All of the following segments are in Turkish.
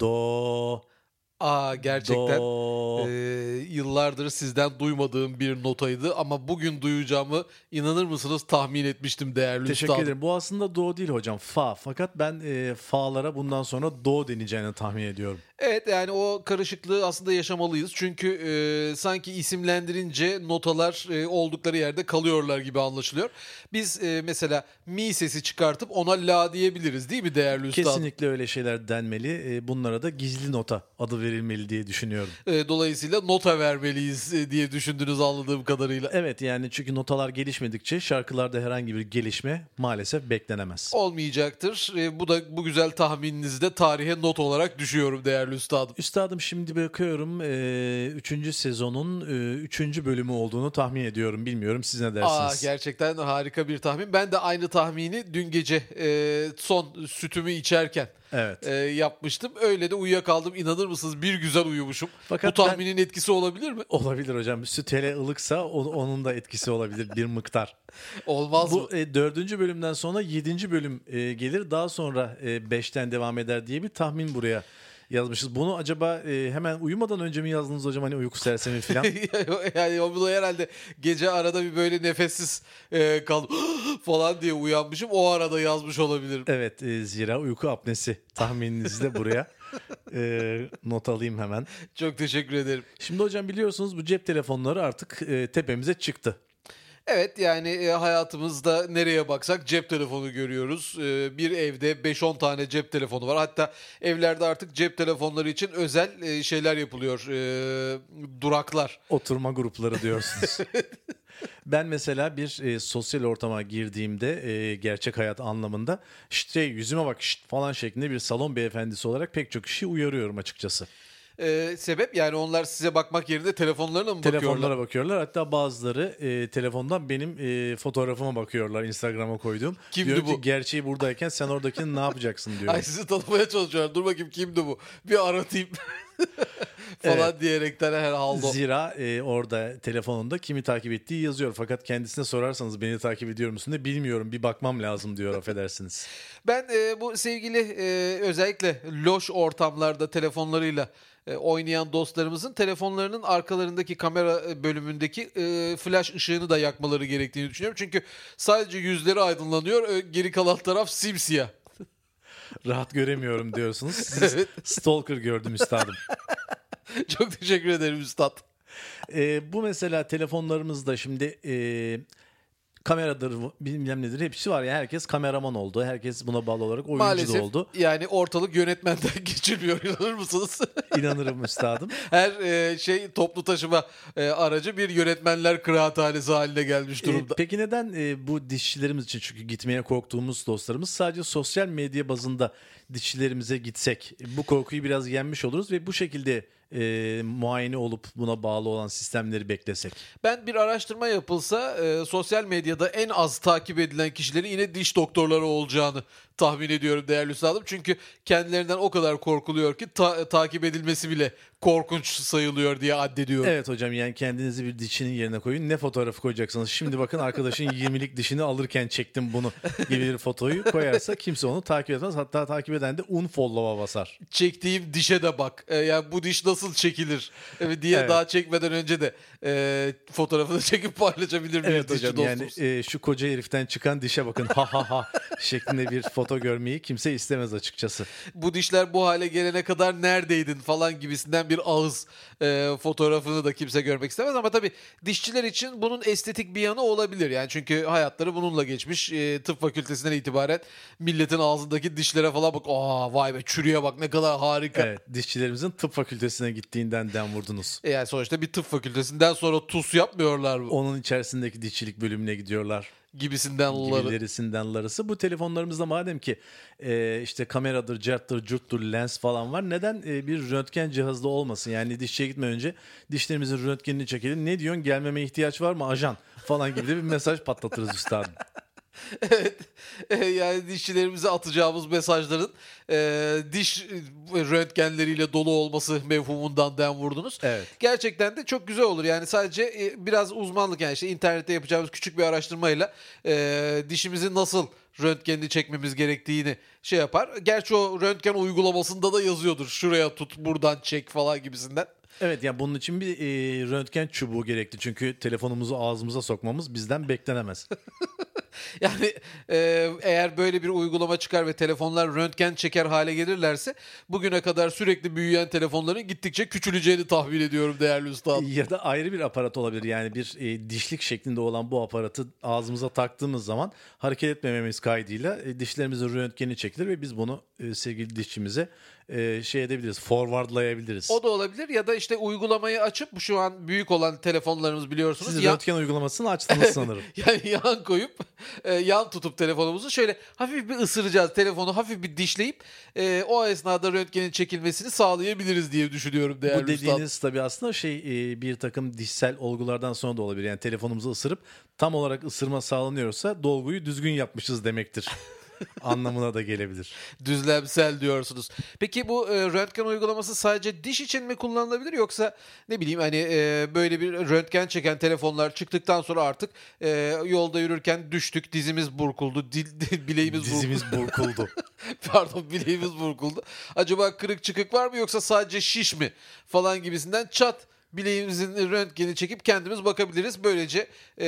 Do. Aa gerçekten Do. e, yıllardır sizden duymadığım bir notaydı ama bugün duyacağımı inanır mısınız tahmin etmiştim değerli Teşekkür üstadım. ederim. Bu aslında do değil hocam. Fa. Fakat ben e, fa'lara bundan sonra do deneyeceğini tahmin ediyorum. Evet yani o karışıklığı aslında yaşamalıyız. Çünkü e, sanki isimlendirince notalar e, oldukları yerde kalıyorlar gibi anlaşılıyor. Biz e, mesela mi sesi çıkartıp ona la diyebiliriz değil mi değerli üstadım? Kesinlikle öyle şeyler denmeli. E, bunlara da gizli nota adı verilmeli diye düşünüyorum. E, dolayısıyla nota vermeliyiz e, diye düşündünüz anladığım kadarıyla. Evet yani çünkü notalar gelişmedikçe şarkılarda herhangi bir gelişme maalesef beklenemez. Olmayacaktır. E, bu da bu güzel tahmininizi de tarihe not olarak düşüyorum değerli üstadım. Üstadım şimdi bakıyorum 3. sezonun 3. bölümü olduğunu tahmin ediyorum. Bilmiyorum siz ne Aa, dersiniz? gerçekten harika bir tahmin. Ben de aynı tahmini dün gece e, son sütümü içerken evet. e, yapmıştım. Öyle de uyuyakaldım. İnanır mısınız? Bir güzel uyumuşum. Fakat Bu ben- tahminin etkisi olabilir mi? Olabilir hocam. Süt hele ılıksa onun da etkisi olabilir bir miktar. Olmaz mı? Bu e, dördüncü bölümden sonra yedinci bölüm e, gelir. Daha sonra e, beşten devam eder diye bir tahmin buraya yazmışız. Bunu acaba e, hemen uyumadan önce mi yazdınız hocam hani uyku sersemi falan? yani o bu da herhalde gece arada bir böyle nefessiz e, kaldım falan diye uyanmışım. O arada yazmış olabilirim. evet e, zira uyku apnesi tahmininizi de buraya e, not alayım hemen. Çok teşekkür ederim. Şimdi hocam biliyorsunuz bu cep telefonları artık e, tepemize çıktı. Evet yani e, hayatımızda nereye baksak cep telefonu görüyoruz. E, bir evde 5-10 tane cep telefonu var. Hatta evlerde artık cep telefonları için özel e, şeyler yapılıyor. Duraklar. Oturma grupları diyorsunuz. ben mesela bir e, sosyal ortama girdiğimde e, gerçek hayat anlamında işte yüzüme bak şşt falan şeklinde bir salon beyefendisi olarak pek çok kişi uyarıyorum açıkçası. E, sebep yani onlar size bakmak yerine telefonlarına mı bakıyorlar? Telefonlara bakıyorlar. Hatta bazıları e, telefondan benim e, fotoğrafıma bakıyorlar Instagram'a koyduğum. Kimdi Diyorum bu? ki gerçeği buradayken sen oradakini ne yapacaksın diyorum. Ay sizi tanımaya çalışıyorlar. Dur bakayım kimdi bu? Bir aratayım. falan diyerekten herhalde. Zira e, orada telefonunda kimi takip ettiği yazıyor. Fakat kendisine sorarsanız beni takip ediyor musun de bilmiyorum bir bakmam lazım diyor affedersiniz. Ben e, bu sevgili e, özellikle loş ortamlarda telefonlarıyla oynayan dostlarımızın telefonlarının arkalarındaki kamera e, bölümündeki e, flash ışığını da yakmaları gerektiğini düşünüyorum. Çünkü sadece yüzleri aydınlanıyor, e, geri kalan taraf simsiyah. Rahat göremiyorum diyorsunuz. Siz stalker gördüm üstadım. Çok teşekkür ederim üstad. E, bu mesela telefonlarımızda şimdi e, kameradır bilmem nedir hepsi var ya herkes kameraman oldu. Herkes buna bağlı olarak oyuncu Maalesef da oldu. yani ortalık yönetmenden geçilmiyor inanır mısınız? İnanırım üstadım. Her e, şey toplu taşıma e, aracı bir yönetmenler kıraathanesi haline gelmiş E, durumda. peki neden e, bu dişçilerimiz için çünkü gitmeye korktuğumuz dostlarımız sadece sosyal medya bazında dişçilerimize gitsek bu korkuyu biraz yenmiş oluruz ve bu şekilde e, muayene olup buna bağlı olan sistemleri beklesek. Ben bir araştırma yapılsa e, sosyal medyada en az takip edilen kişilerin yine diş doktorları olacağını tahmin ediyorum değerli üstadım. Çünkü kendilerinden o kadar korkuluyor ki ta- takip edilmesi bile korkunç sayılıyor diye addediyorum. Evet hocam yani kendinizi bir dişinin yerine koyun. Ne fotoğrafı koyacaksınız? Şimdi bakın arkadaşın 20'lik dişini alırken çektim bunu gibi bir fotoyu koyarsa kimse onu takip etmez. Hatta takip eden de unfollow'a basar. Çektiğim dişe de bak. E, yani bu diş nasıl çekilir e, diye Evet. daha çekmeden önce de e, fotoğrafını çekip paylaşabilir bir Evet hocam yani dostumuz. e, şu koca heriften çıkan dişe bakın ha ha ha şeklinde bir foto görmeyi kimse istemez açıkçası. bu dişler bu hale gelene kadar neredeydin falan gibisinden bir ağız e, fotoğrafını da kimse görmek istemez ama tabii dişçiler için bunun estetik bir yanı olabilir. Yani çünkü hayatları bununla geçmiş. E, tıp fakültesinden itibaren milletin ağzındaki dişlere falan bak. Aa vay be çürüye bak ne kadar harika. Evet dişçilerimizin tıp fakültesine gittiğinden dem vurdunuz. E, Yani sonuçta bir tıp fakültesinden sonra TUS yapmıyorlar mı? Onun içerisindeki dişçilik bölümüne gidiyorlar. Gibisinden ları. gibilerisinden larısı. Bu telefonlarımızda madem ki e, işte kameradır, carttır, curttur, lens falan var. Neden e, bir röntgen cihazda olmasın? Yani dişçiye gitmeden önce dişlerimizin röntgenini çekelim. Ne diyorsun? Gelmeme ihtiyaç var mı ajan? Falan gibi de bir mesaj patlatırız üstadım. Evet. E, yani dişçilerimize atacağımız mesajların e, diş röntgenleriyle dolu olması mevhumundan den vurdunuz. Evet. Gerçekten de çok güzel olur. Yani sadece e, biraz uzmanlık yani işte internette yapacağımız küçük bir araştırmayla e, dişimizi nasıl röntgenini çekmemiz gerektiğini şey yapar. Gerçi o röntgen uygulamasında da yazıyordur. Şuraya tut, buradan çek falan gibisinden. Evet yani bunun için bir e, röntgen çubuğu gerekli. Çünkü telefonumuzu ağzımıza sokmamız bizden beklenemez. Yani e, eğer böyle bir uygulama çıkar ve telefonlar röntgen çeker hale gelirlerse bugüne kadar sürekli büyüyen telefonların gittikçe küçüleceğini tahmin ediyorum değerli üstadım. ya da ayrı bir aparat olabilir. Yani bir e, dişlik şeklinde olan bu aparatı ağzımıza taktığımız zaman hareket etmememiz kaydıyla e, dişlerimizin röntgeni çekilir ve biz bunu e, sevgili dişçimize e, şey edebiliriz, forwardlayabiliriz. O da olabilir ya da işte uygulamayı açıp şu an büyük olan telefonlarımız biliyorsunuz. Siz ya- röntgen uygulamasını açtınız sanırım. yani yan koyup e, yan tutup telefonumuzu şöyle hafif bir ısıracağız telefonu hafif bir dişleyip e, o esnada röntgenin çekilmesini sağlayabiliriz diye düşünüyorum değerli Bu dediğiniz tabii aslında şey e, bir takım dişsel olgulardan sonra da olabilir. Yani telefonumuzu ısırıp tam olarak ısırma sağlanıyorsa dolguyu düzgün yapmışız demektir. Anlamına da gelebilir. Düzlemsel diyorsunuz. Peki bu e, röntgen uygulaması sadece diş için mi kullanılabilir yoksa ne bileyim hani e, böyle bir röntgen çeken telefonlar çıktıktan sonra artık e, yolda yürürken düştük dizimiz burkuldu dil, dil- bileğimiz burkuldu. Dizimiz burkuldu. Pardon bileğimiz burkuldu. Acaba kırık çıkık var mı yoksa sadece şiş mi falan gibisinden çat bileğimizin röntgeni çekip kendimiz bakabiliriz. Böylece e,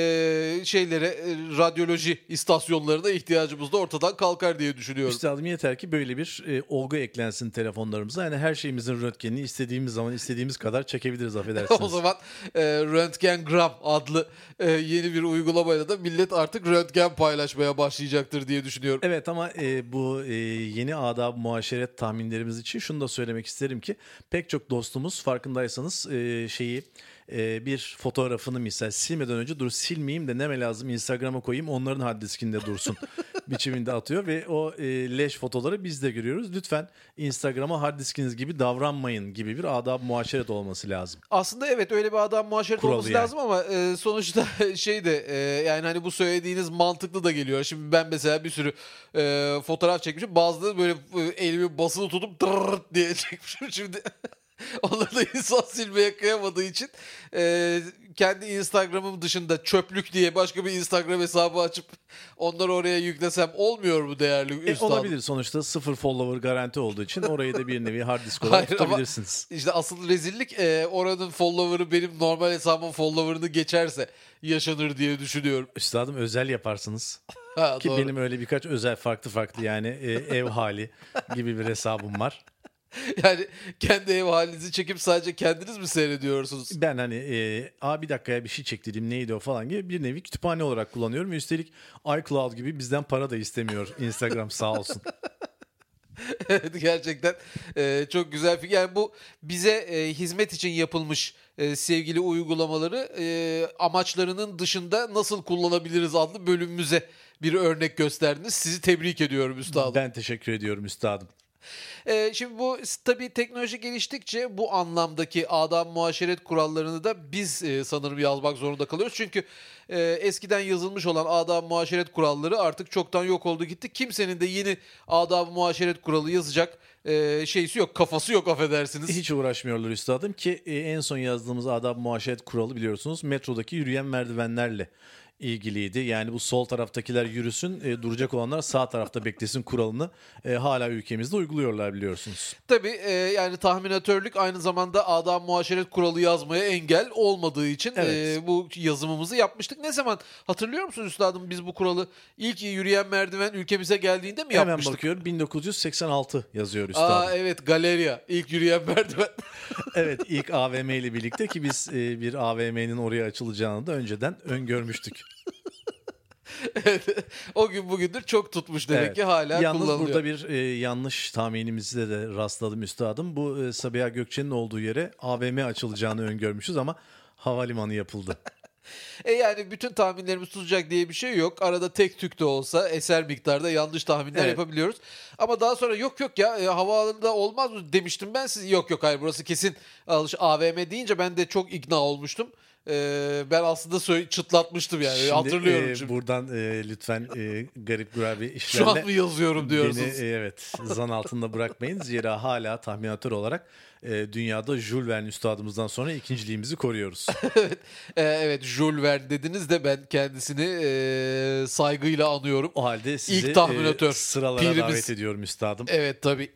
şeylere e, radyoloji istasyonlarına ihtiyacımız da ortadan kalkar diye düşünüyorum. Üstadım yeter ki böyle bir e, olgu eklensin telefonlarımıza. Yani her şeyimizin röntgenini istediğimiz zaman istediğimiz kadar çekebiliriz affedersiniz. o zaman e, Röntgengram adlı e, yeni bir uygulamayla da millet artık röntgen paylaşmaya başlayacaktır diye düşünüyorum. Evet ama e, bu e, yeni adab muaşeret tahminlerimiz için şunu da söylemek isterim ki pek çok dostumuz farkındaysanız e, şeyi e, bir fotoğrafını misal silmeden önce dur silmeyeyim de neme lazım Instagram'a koyayım onların hard diskinde dursun biçiminde atıyor ve o e, leş fotoları biz de görüyoruz. Lütfen Instagram'a hard diskiniz gibi davranmayın gibi bir adab muaşeret olması lazım. Aslında evet öyle bir adam muaşeret Kuralı olması yani. lazım ama e, sonuçta şey de e, yani hani bu söylediğiniz mantıklı da geliyor. Şimdi ben mesela bir sürü e, fotoğraf çekmişim. Bazıları böyle e, elimi basılı tutup diye çekmişim. Şimdi onları da insan silmeye kıyamadığı için e, kendi Instagram'ım dışında çöplük diye başka bir Instagram hesabı açıp onları oraya yüklesem olmuyor mu değerli E, üstadım? olabilir sonuçta sıfır follower garanti olduğu için orayı da bir nevi hard disk olarak Hayır tutabilirsiniz. İşte asıl rezillik e, oranın follower'ı benim normal hesabımın follower'ını geçerse yaşanır diye düşünüyorum. Üstadım özel yaparsınız. Ha, Ki doğru. benim öyle birkaç özel farklı farklı yani e, ev hali gibi bir hesabım var. Yani kendi ev halinizi çekip sadece kendiniz mi seyrediyorsunuz? Ben hani e, Aa, bir dakikaya bir şey çektireyim neydi o falan gibi bir nevi kütüphane olarak kullanıyorum. Üstelik iCloud gibi bizden para da istemiyor Instagram sağ olsun. Evet, Gerçekten e, çok güzel fikir. Yani bu bize e, hizmet için yapılmış e, sevgili uygulamaları e, amaçlarının dışında nasıl kullanabiliriz adlı bölümümüze bir örnek gösterdiniz. Sizi tebrik ediyorum üstadım. Ben teşekkür ediyorum üstadım. Ee, şimdi bu tabii teknoloji geliştikçe bu anlamdaki adam muaşeret kurallarını da biz e, sanırım yazmak zorunda kalıyoruz. Çünkü e, eskiden yazılmış olan adam muaşeret kuralları artık çoktan yok oldu gitti. Kimsenin de yeni adam muaşeret kuralı yazacak e, şeysi yok, kafası yok affedersiniz. Hiç uğraşmıyorlar üstadım ki e, en son yazdığımız adab muaşeret kuralı biliyorsunuz metrodaki yürüyen merdivenlerle ilgiliydi. Yani bu sol taraftakiler yürüsün, e, duracak olanlar sağ tarafta beklesin kuralını e, hala ülkemizde uyguluyorlar biliyorsunuz. Tabii e, yani tahminatörlük aynı zamanda adam muaşeret kuralı yazmaya engel olmadığı için Evet. e, bu yazımımızı yapmıştık. Ne zaman hatırlıyor musunuz üstadım biz bu kuralı ilk yürüyen merdiven ülkemize geldiğinde mi Hemen yapmıştık? bakıyorum 1986 yazıyor üstadım. Aa evet galeriya ilk yürüyen merdiven. Evet ilk AVM ile birlikte ki biz e, bir AVM'nin oraya açılacağını da önceden öngörmüştük. o gün bugündür çok tutmuş demek Evet. ki hala Yalnız kullanılıyor. burada bir e, yanlış tahminimizde de rastladım üstadım. Bu e, Sabiha Gökçen'in olduğu yere AVM açılacağını öngörmüşüz ama havalimanı yapıldı. E yani bütün tahminlerimiz tutacak diye bir şey yok. Arada tek tük de olsa eser miktarda yanlış tahminler Evet. yapabiliyoruz. Ama daha sonra yok yok ya e, havaalanında olmaz mı demiştim ben siz. Yok yok hayır burası kesin alış AVM deyince ben de çok ikna olmuştum. E, ben aslında söyle, çıtlatmıştım yani. Şimdi, Hatırlıyorum e, şimdi. buradan e, lütfen e, garip gurabi Şu an işlerle mı yazıyorum diyorsunuz? beni e, evet zan altında bırakmayın. Zira hala tahminatör olarak e, dünyada Jules Verne üstadımızdan sonra ikinciliğimizi koruyoruz. evet, e, evet Jules Verne dediniz de ben kendisini e, saygıyla anıyorum. O halde sizi İlk tahminatör, e, sıralara pirimiz. davet ediyorum üstadım. Evet tabii.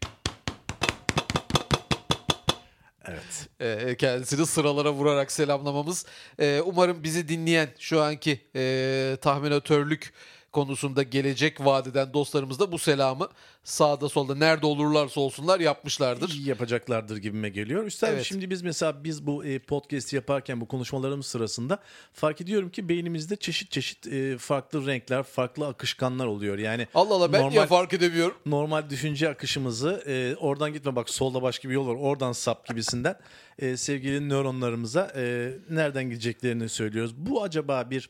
Evet. E, kendisini sıralara vurarak selamlamamız. E, umarım bizi dinleyen şu anki e, tahminatörlük konusunda gelecek vadeden dostlarımız da bu selamı sağda solda nerede olurlarsa olsunlar yapmışlardır. İyi yapacaklardır gibime geliyor. Üstelik Evet. şimdi biz mesela biz bu e, podcast yaparken bu konuşmalarımız sırasında fark ediyorum ki beynimizde çeşit çeşit e, farklı renkler, farklı akışkanlar oluyor. Yani Allah Allah ben normal, niye fark edemiyorum? normal düşünce akışımızı e, oradan gitme bak solda başka bir yol var oradan sap gibisinden sevgili nöronlarımıza nereden gideceklerini söylüyoruz. Bu acaba bir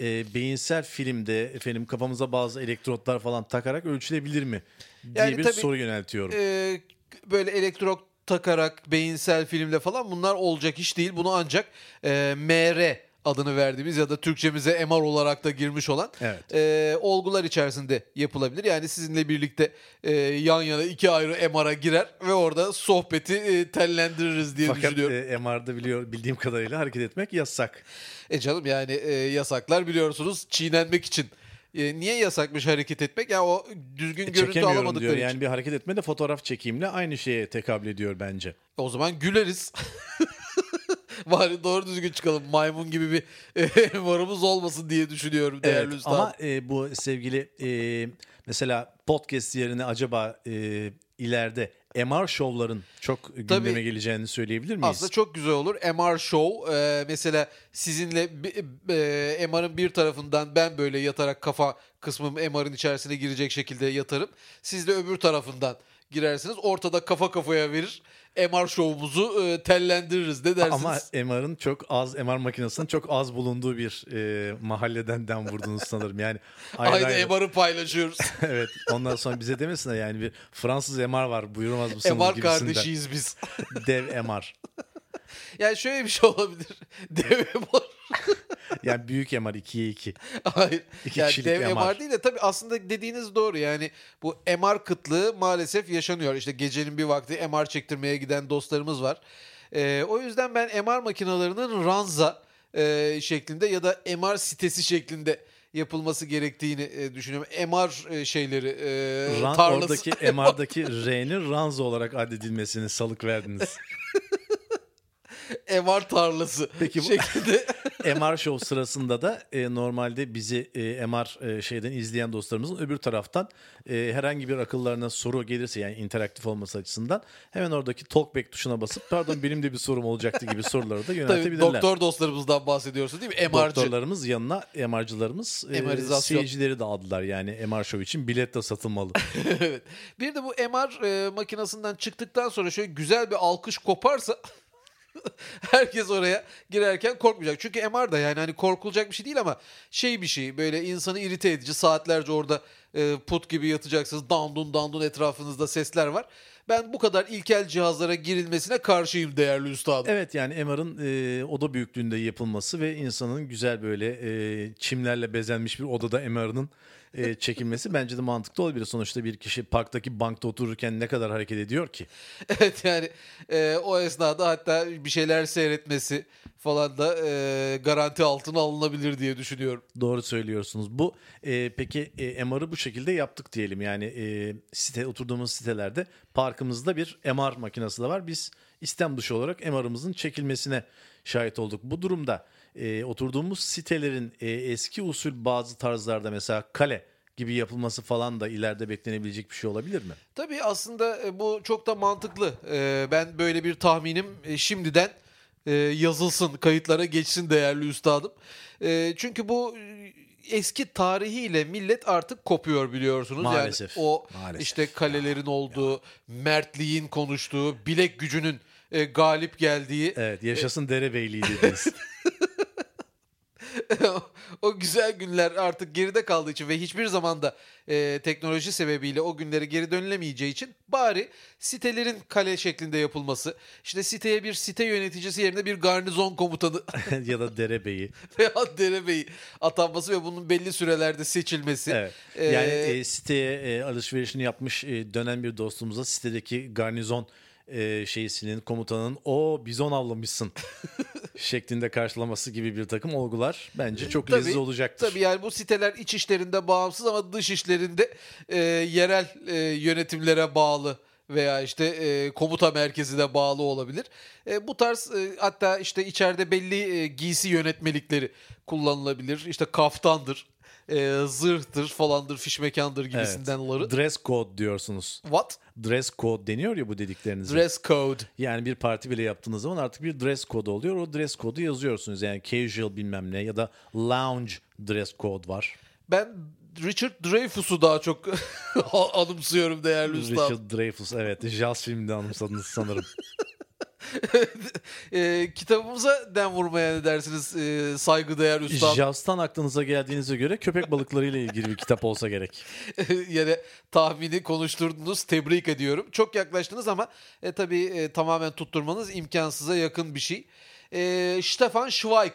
e, beyinsel filmde efendim kafamıza bazı elektrotlar falan takarak ölçülebilir mi diye Yani bir tabii, soru yöneltiyorum. e, böyle elektrok takarak beyinsel filmde falan bunlar olacak iş değil. Bunu ancak e, MR adını verdiğimiz ya da Türkçemize MR olarak da girmiş olan Evet. e, olgular içerisinde yapılabilir. Yani sizinle birlikte e, yan yana iki ayrı MR'a girer ve orada sohbeti e, tellendiririz diye Fakat düşünüyorum. e, MR'da biliyor bildiğim kadarıyla hareket etmek yasak. E canım yani e, yasaklar biliyorsunuz çiğnenmek için. E, niye yasakmış hareket etmek? Ya o düzgün görüntü Çekemiyorum alamadıkları diyor. için. Yani bir hareket etme de fotoğraf çekeyimle aynı şeye tekabül ediyor bence. O zaman güleriz. Bari doğru düzgün çıkalım. Maymun gibi bir e, varımız olmasın diye düşünüyorum değerli Evet, üstad. ama e, bu sevgili e, mesela podcast yerine acaba e, ileride MR şovların çok gündeme Tabii. geleceğini söyleyebilir miyiz? Aslında çok güzel olur. MR Show e, mesela sizinle bi- e, MR'ın bir tarafından ben böyle yatarak kafa kısmım MR'ın içerisine girecek şekilde yatarım. Siz de öbür tarafından girersiniz. Ortada kafa kafaya verir. MR şovumuzu e, tellendiririz. Ne dersiniz? Ama MR'ın çok az MR makinesinin çok az bulunduğu bir e, mahalleden dem vurdunuz sanırım. Yani ayrı Aynı ayrı- MR'ı paylaşıyoruz. evet. Ondan sonra bize demesinler yani bir Fransız MR var buyurmaz mısınız MR gibisinden. kardeşiyiz biz. Dev MR. Yani şöyle bir şey olabilir. Dev MR. Yani büyük MR 2'ye 2. Hayır. İki yani kişilik dev MR. MR. değil de tabii aslında dediğiniz doğru. Yani bu MR kıtlığı maalesef yaşanıyor. İşte gecenin bir vakti MR çektirmeye giden dostlarımız var. Ee, o yüzden ben MR makinalarının ranza e, şeklinde ya da MR sitesi şeklinde yapılması gerektiğini e, düşünüyorum. MR e, şeyleri e, Ran, tarlası. oradaki MR'daki R'nin Ranzo olarak addedilmesini salık verdiniz. MR tarlası Peki bu- şeklinde. MR show sırasında da e, normalde bizi e, MR e, şeyden izleyen dostlarımızın öbür taraftan e, herhangi bir akıllarına soru gelirse yani interaktif olması açısından hemen oradaki talkback tuşuna basıp pardon benim de bir sorum olacaktı gibi soruları da Tabii yöneltebilirler. doktor dostlarımızdan bahsediyorsun değil mi? MR'cı. Doktorlarımız yanına MR'cılarımız e, seyircileri de aldılar yani MR show için bilet de satılmalı. evet. Bir de bu MR e, makinesinden çıktıktan sonra şöyle güzel bir alkış koparsa herkes oraya girerken korkmayacak. Çünkü MR da yani hani korkulacak bir şey değil ama şey bir şey böyle insanı irite edici saatlerce orada e, put gibi yatacaksınız. Dandun dandun etrafınızda sesler var. Ben bu kadar ilkel cihazlara girilmesine karşıyım değerli üstadım. Evet yani MR'ın e, oda büyüklüğünde yapılması ve insanın güzel böyle e, çimlerle bezenmiş bir odada MR'ın e, çekilmesi bence de mantıklı olabilir. Sonuçta bir kişi parktaki bankta otururken ne kadar hareket ediyor ki? Evet yani e, o esnada hatta bir şeyler seyretmesi falan da e, garanti altına alınabilir diye düşünüyorum. Doğru söylüyorsunuz. Bu e, peki e, MR'ı bu şekilde yaptık diyelim. Yani e, site oturduğumuz sitelerde parkımızda bir MR makinesi de var. Biz istem dışı olarak MR'ımızın çekilmesine şahit olduk. Bu durumda e, oturduğumuz sitelerin e, eski usul bazı tarzlarda mesela kale gibi yapılması falan da ileride beklenebilecek bir şey olabilir mi? Tabii aslında e, bu çok da mantıklı. E, Ben böyle bir tahminim e, şimdiden e, yazılsın, kayıtlara geçsin değerli üstadım. E, Çünkü bu e, eski tarihiyle millet artık kopuyor biliyorsunuz. Maalesef, Yani o maalesef. işte kalelerin olduğu, mertliğin konuştuğu, bilek gücünün e, galip geldiği Evet yaşasın derebeyliği dediniz. o güzel günler artık geride kaldığı için ve hiçbir zaman da e, teknoloji sebebiyle o günlere geri dönülemeyeceği için bari sitelerin kale şeklinde yapılması, işte siteye bir site yöneticisi yerine bir garnizon komutanı ya da derebeyi. veya derebeyi atanması ve bunun belli sürelerde seçilmesi. Evet. Ee, Yani e, siteye e, alışverişini yapmış e, dönen bir dostumuza sitedeki garnizon e, şeysinin komutanının o bizon avlamışsın şeklinde karşılaması gibi bir takım olgular bence çok Tabii, leziz olacaktır. Tabii yani bu siteler iç işlerinde bağımsız ama dış işlerinde e, yerel e, yönetimlere bağlı veya işte e, komuta merkezine bağlı olabilir. E, bu tarz e, hatta işte içeride belli e, giysi yönetmelikleri kullanılabilir. İşte kaftandır, e, zırhtır falandır, fişmekandır Evet. gibisindenleri. Dress code diyorsunuz. What? Dress code deniyor ya bu dedikleriniz. Dress code. Yani bir parti bile yaptığınız zaman artık bir dress code oluyor. O dress code'u yazıyorsunuz. Yani casual bilmem ne ya da lounge dress code var. Ben Richard Dreyfuss'u daha çok anımsıyorum değerli üstad. Richard Dreyfuss evet. Jazz filminde anımsadınız sanırım. e, kitabımıza den vurmaya ne dersiniz e, saygıdeğer üstad? Jazz'tan aklınıza geldiğinize göre köpek balıklarıyla ilgili bir kitap olsa gerek. Yine tahmini konuşturdunuz. Tebrik ediyorum. Çok yaklaştınız ama e, tabii e, tamamen tutturmanız imkansıza yakın bir şey. E, Stefan Zweig.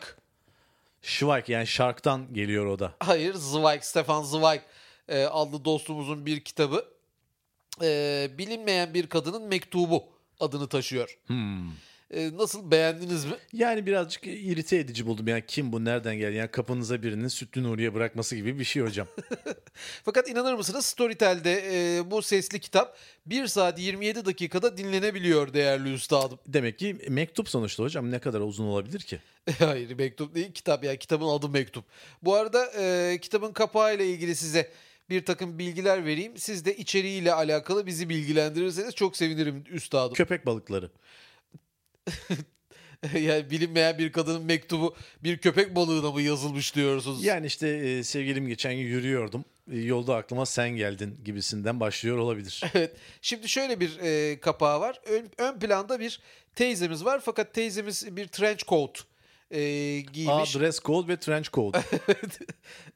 Schweik yani Shark'tan geliyor o da. Hayır Zweig, Stefan Zweig e, adlı dostumuzun bir kitabı. E, bilinmeyen bir kadının mektubu adını taşıyor. E, nasıl beğendiniz mi? Yani birazcık irite edici buldum. Yani kim bu nereden geldi? Yani kapınıza birinin sütlü Nuriye bırakması gibi bir şey hocam. Fakat inanır mısınız Storytel'de e, bu sesli kitap 1 saat 27 dakikada dinlenebiliyor değerli üstadım. Demek ki mektup sonuçta hocam ne kadar uzun olabilir ki? Hayır mektup değil kitap ya kitabın adı mektup. Bu arada e, kitabın kapağıyla ilgili size bir takım bilgiler vereyim. Siz de içeriğiyle alakalı bizi bilgilendirirseniz çok sevinirim üstadım. Köpek balıkları. yani bilinmeyen bir kadının mektubu bir köpek balığına mı yazılmış diyorsunuz? Yani işte e, sevgilim geçen gün yürüyordum. E, yolda aklıma sen geldin gibisinden başlıyor olabilir. Evet. Şimdi şöyle bir e, kapağı var. Ön, ön planda bir teyzemiz var fakat teyzemiz bir trench coat e, Aa, giymiş. dress code ve trench code.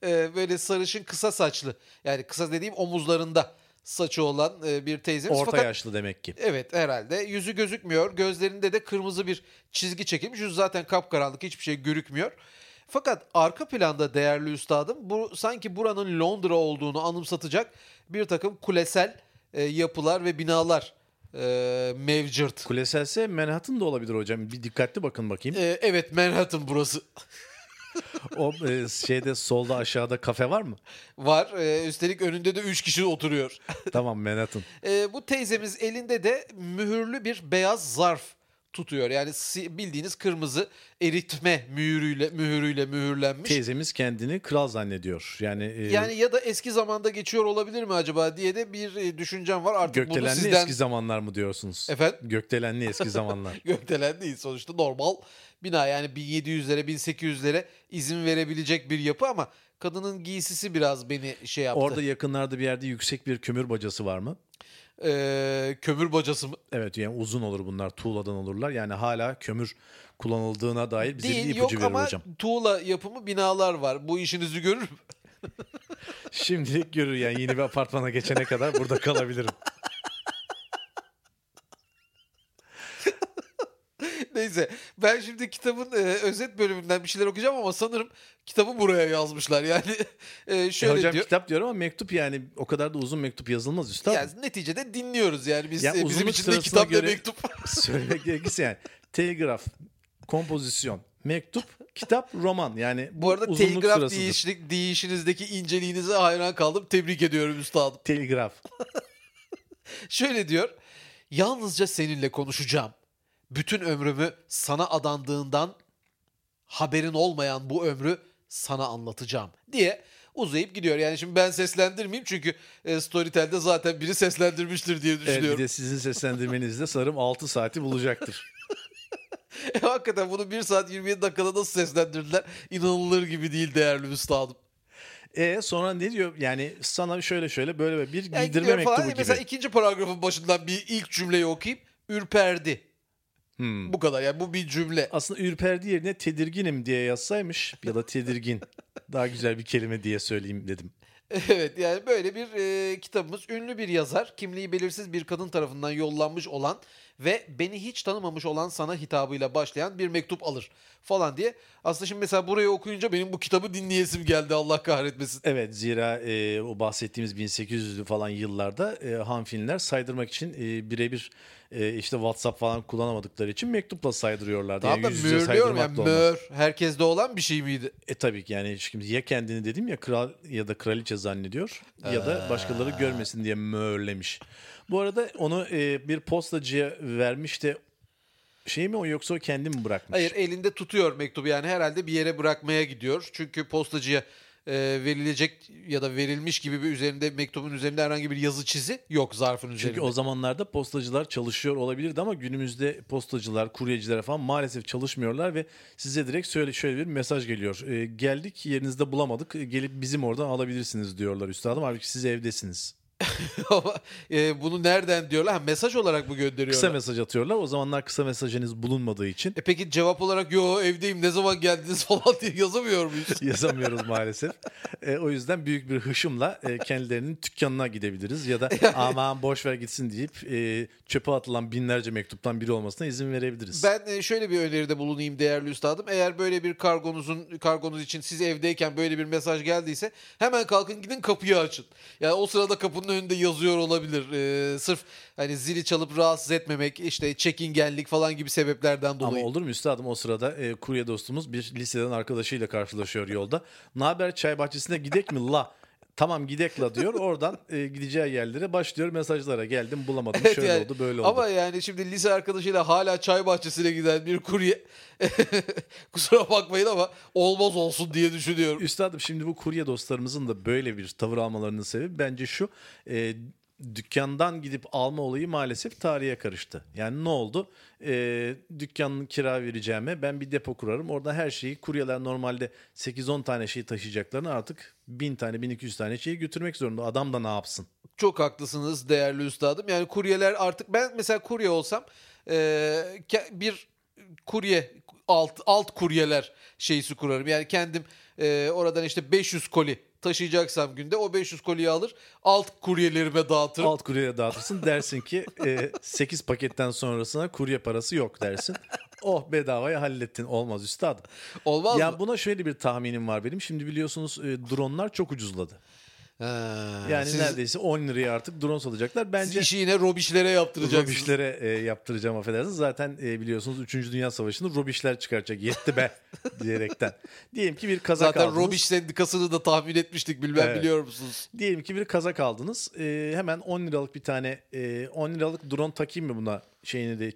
E, böyle sarışın kısa saçlı. Yani kısa dediğim omuzlarında saçı olan e, bir teyzemiz. Orta fakat yaşlı demek ki. Evet herhalde. Yüzü gözükmüyor. Gözlerinde de kırmızı bir çizgi çekilmiş. Yüzü zaten kapkaranlık. Hiçbir şey görükmüyor. Fakat arka planda değerli üstadım bu sanki buranın Londra olduğunu anımsatacak bir takım kulesel e, yapılar ve binalar e, mevcut. Kuleselse Manhattan da olabilir hocam. Bir dikkatli bakın bakayım. E, evet Manhattan burası. O e, şeyde solda aşağıda kafe var mı? Var. E, üstelik önünde de 3 kişi oturuyor. Tamam Manhattan. E, bu teyzemiz elinde de mühürlü bir beyaz zarf tutuyor. Yani bildiğiniz kırmızı eritme mühürüyle mühürüyle mühürlenmiş. Teyzemiz kendini kral zannediyor. Yani, e, Yani ya da eski zamanda geçiyor olabilir mi acaba diye de bir e, düşüncem var. Artık bunu gökdelenli sizden... eski zamanlar mı diyorsunuz? Efendim? Gökdelenli eski zamanlar. Gökdelen değil sonuçta normal bina yani 1700'lere 1800'lere izin verebilecek bir yapı ama kadının giysisi biraz beni şey yaptı. Orada yakınlarda bir yerde yüksek bir kömür bacası var mı? Ee, kömür bacası mı? Evet yani uzun olur bunlar. Tuğladan olurlar. Yani hala kömür kullanıldığına dair bize bir Değil ipucu yok verir ama hocam. tuğla yapımı binalar var. Bu işinizi görür mü? Şimdilik görür yani yeni bir apartmana geçene kadar burada kalabilirim. Neyse ben şimdi kitabın e, özet bölümünden bir şeyler okuyacağım ama sanırım kitabı buraya yazmışlar. Yani e, E şöyle hocam diyor. kitap diyorum ama mektup yani o kadar da uzun mektup yazılmaz üstad. Yani neticede dinliyoruz yani biz Ya e, bizim için de kitap ve mektup. Söylemek gerekirse yani telgraf, kompozisyon, mektup, kitap, roman yani Bu arada uzunluk telgraf değişlik, değişinizdeki inceliğinize hayran kaldım. Tebrik ediyorum üstadım. Telgraf. Şöyle diyor. Yalnızca seninle konuşacağım. Bütün ömrümü sana adandığından haberin olmayan bu ömrü sana anlatacağım diye uzayıp gidiyor. Yani şimdi ben seslendirmeyeyim çünkü e, Storytel'de zaten biri seslendirmiştir diye Evet, düşünüyorum. bir de sizin seslendirmenizde sanırım 6 saati bulacaktır. Hakikaten bunu 1 saat 27 dakikada nasıl seslendirdiler inanılır gibi değil değerli üstadım. E sonra ne diyor? Yani sana şöyle şöyle böyle bir Yani giydirme gidiyor falan. mektubu gibi. Mesela ikinci paragrafın başından bir ilk cümleyi okuyayım. Ürperdi. Bu kadar yani bu bir cümle. Aslında ürperdi yerine tedirginim diye yazsaymış ya da tedirgin daha güzel bir kelime diye söyleyeyim dedim. Evet yani böyle bir e, kitabımız ünlü bir yazar kimliği belirsiz bir kadın tarafından yollanmış olan ve beni hiç tanımamış olan sana hitabıyla başlayan bir mektup alır falan diye. Aslında şimdi mesela burayı okuyunca benim bu kitabı dinleyesim geldi Allah kahretmesin. Evet zira e, o bahsettiğimiz 1800'lü falan yıllarda e, hanfinler saydırmak için e, birebir e, işte WhatsApp falan kullanamadıkları için mektupla saydırıyorlardı. Tamam da yani yüze mühürlüyorum saydırmak yani da mühür herkeste olan bir şey miydi? E tabii ki yani şimdi ya kendini dedim ya kral ya da kraliçe zannediyor ya da başkaları görmesin diye mühürlemiş. Bu arada onu e, bir postacıya vermiş de şey mi o yoksa o kendi mi bırakmış? Hayır elinde tutuyor mektubu yani herhalde bir yere bırakmaya gidiyor. Çünkü postacıya e, verilecek ya da verilmiş gibi bir üzerinde mektubun üzerinde herhangi bir yazı çizi yok zarfın üzerinde. Çünkü o zamanlarda postacılar çalışıyor olabilirdi ama günümüzde postacılar, kuryeciler falan maalesef çalışmıyorlar ve size direkt şöyle şöyle bir mesaj geliyor. E, geldik yerinizde bulamadık e, gelip bizim oradan alabilirsiniz diyorlar üstadım. Halbuki siz evdesiniz. Ama e, bunu nereden diyorlar? Ha, mesaj olarak mı gönderiyorlar? Kısa mesaj atıyorlar. O zamanlar kısa mesajınız bulunmadığı için E peki cevap olarak yo evdeyim ne zaman geldiniz falan diye yazamıyor muyuz? yazamıyoruz maalesef. E, o yüzden büyük bir hışımla e, kendilerinin dükkanına gidebiliriz ya da aman boş ver gitsin deyip e, çöpe atılan binlerce mektuptan biri olmasına izin verebiliriz. Ben e, şöyle bir öneride bulunayım değerli üstadım. Eğer böyle bir kargonuzun kargonuz için siz evdeyken böyle bir mesaj geldiyse hemen kalkın gidin kapıyı açın. Yani o sırada kapının önünde yazıyor olabilir. E, sırf hani zili çalıp rahatsız etmemek, işte çekingenlik falan gibi sebeplerden Ama dolayı. olur mu üstadım o sırada e, kurye dostumuz bir liseden arkadaşıyla karşılaşıyor yolda. Ne haber çay bahçesine gidek mi la? Tamam gidek la diyor. Oradan e, gideceği yerlere başlıyor mesajlara. Geldim bulamadım. Evet Şöyle yani. oldu böyle oldu. Ama yani şimdi lise arkadaşıyla hala çay bahçesine giden bir kurye kusura bakmayın ama olmaz olsun diye düşünüyorum. Üstadım şimdi bu kurye dostlarımızın da böyle bir tavır almalarının sebebi bence şu. E, dükkandan gidip alma olayı maalesef tarihe karıştı. Yani ne oldu? E, dükkanın kira vereceğime ben bir depo kurarım. Orada her şeyi kuryeler normalde 8-10 tane şey taşıyacaklarını artık 1000 tane 1200 tane şeyi götürmek zorunda. Adam da ne yapsın? Çok haklısınız değerli üstadım. Yani kuryeler artık ben mesela kurye olsam e, bir kurye alt alt kuryeler şeysi kurarım. Yani kendim e, oradan işte 500 koli taşıyacaksam günde o 500 koliyi alır alt kuryelerime dağıtırım. Alt kuryeye dağıtırsın dersin ki e, 8 paketten sonrasına kurye parası yok dersin. Oh bedavaya hallettin. Olmaz üstadım. Olmaz Ya mı? buna şöyle bir tahminim var benim. Şimdi biliyorsunuz e, dronlar çok ucuzladı. Ha, Yani siz, neredeyse 10 liraya artık drone satacaklar. siz Bence işi yine robişlere yaptıracaksınız. Robişlere e, yaptıracağım affedersiniz. Zaten e, biliyorsunuz 3. Dünya Savaşı'nda Robişler çıkaracak. Yetti be diyerekten. Diyelim ki bir kazak Zaten aldınız. Robiş sendikasını da tahmin etmiştik bilmem Evet. biliyor musunuz? Diyelim ki bir kazak aldınız. E, hemen 10 liralık bir tane e, 10 liralık drone takayım mı buna şeyini de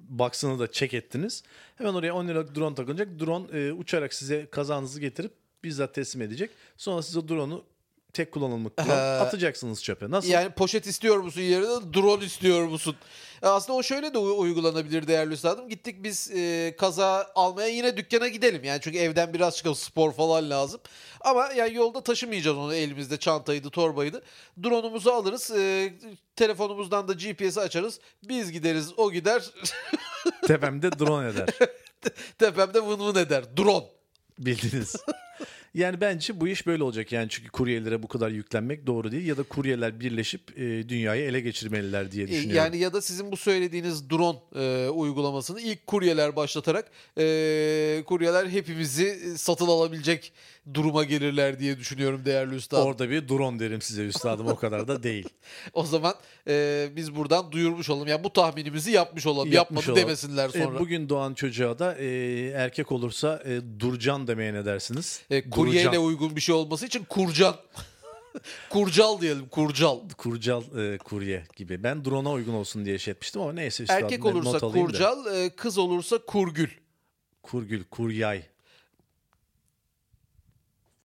box'ını da çek ettiniz. Hemen oraya 10 liralık drone takılacak. Drone e, uçarak size kazanızı getirip bizzat teslim edecek. Sonra siz o drone'u tek kullanımlık Ee, atacaksınız çöpe. Nasıl? Yani poşet istiyor musun yerine drone istiyor musun? E, Aslında o şöyle de uy- uygulanabilir değerli üstadım. Gittik biz e, kaza almaya yine dükkana gidelim. Yani çünkü evden biraz çıkalım spor falan lazım. Ama yani yolda taşımayacağız onu elimizde çantaydı torbaydı. Drone'umuzu alırız. e, telefonumuzdan da GPS'i açarız. Biz gideriz o gider. Tepemde drone eder. Tepemde vın vın eder. Drone. Bildiniz. yani bence bu iş böyle olacak. Yani çünkü kuryelere bu kadar yüklenmek doğru değil. Ya da kuryeler birleşip e, dünyayı ele geçirmeliler diye E, düşünüyorum. Yani ya da sizin bu söylediğiniz drone e, uygulamasını ilk kuryeler başlatarak e, kuryeler hepimizi e, satın alabilecek duruma gelirler diye düşünüyorum değerli üstadım. Orada bir drone derim size üstadım o kadar da değil. o zaman e, biz buradan duyurmuş olalım. Yani bu tahminimizi yapmış olalım. Yapmış Yapmadı olalım. demesinler E, sonra. bugün doğan çocuğa da e, erkek olursa e, Durcan demeye ne dersiniz? E, kuryeyle Durcan. uygun bir şey olması için kurcan. kurcal diyelim kurcal. Kurcal e, kurye gibi. Ben drone'a uygun olsun diye şey etmiştim ama neyse üstadım. Erkek ben olursa not alayım da. kurcal, e, kız olursa kurgül. Kurgül, kuryay.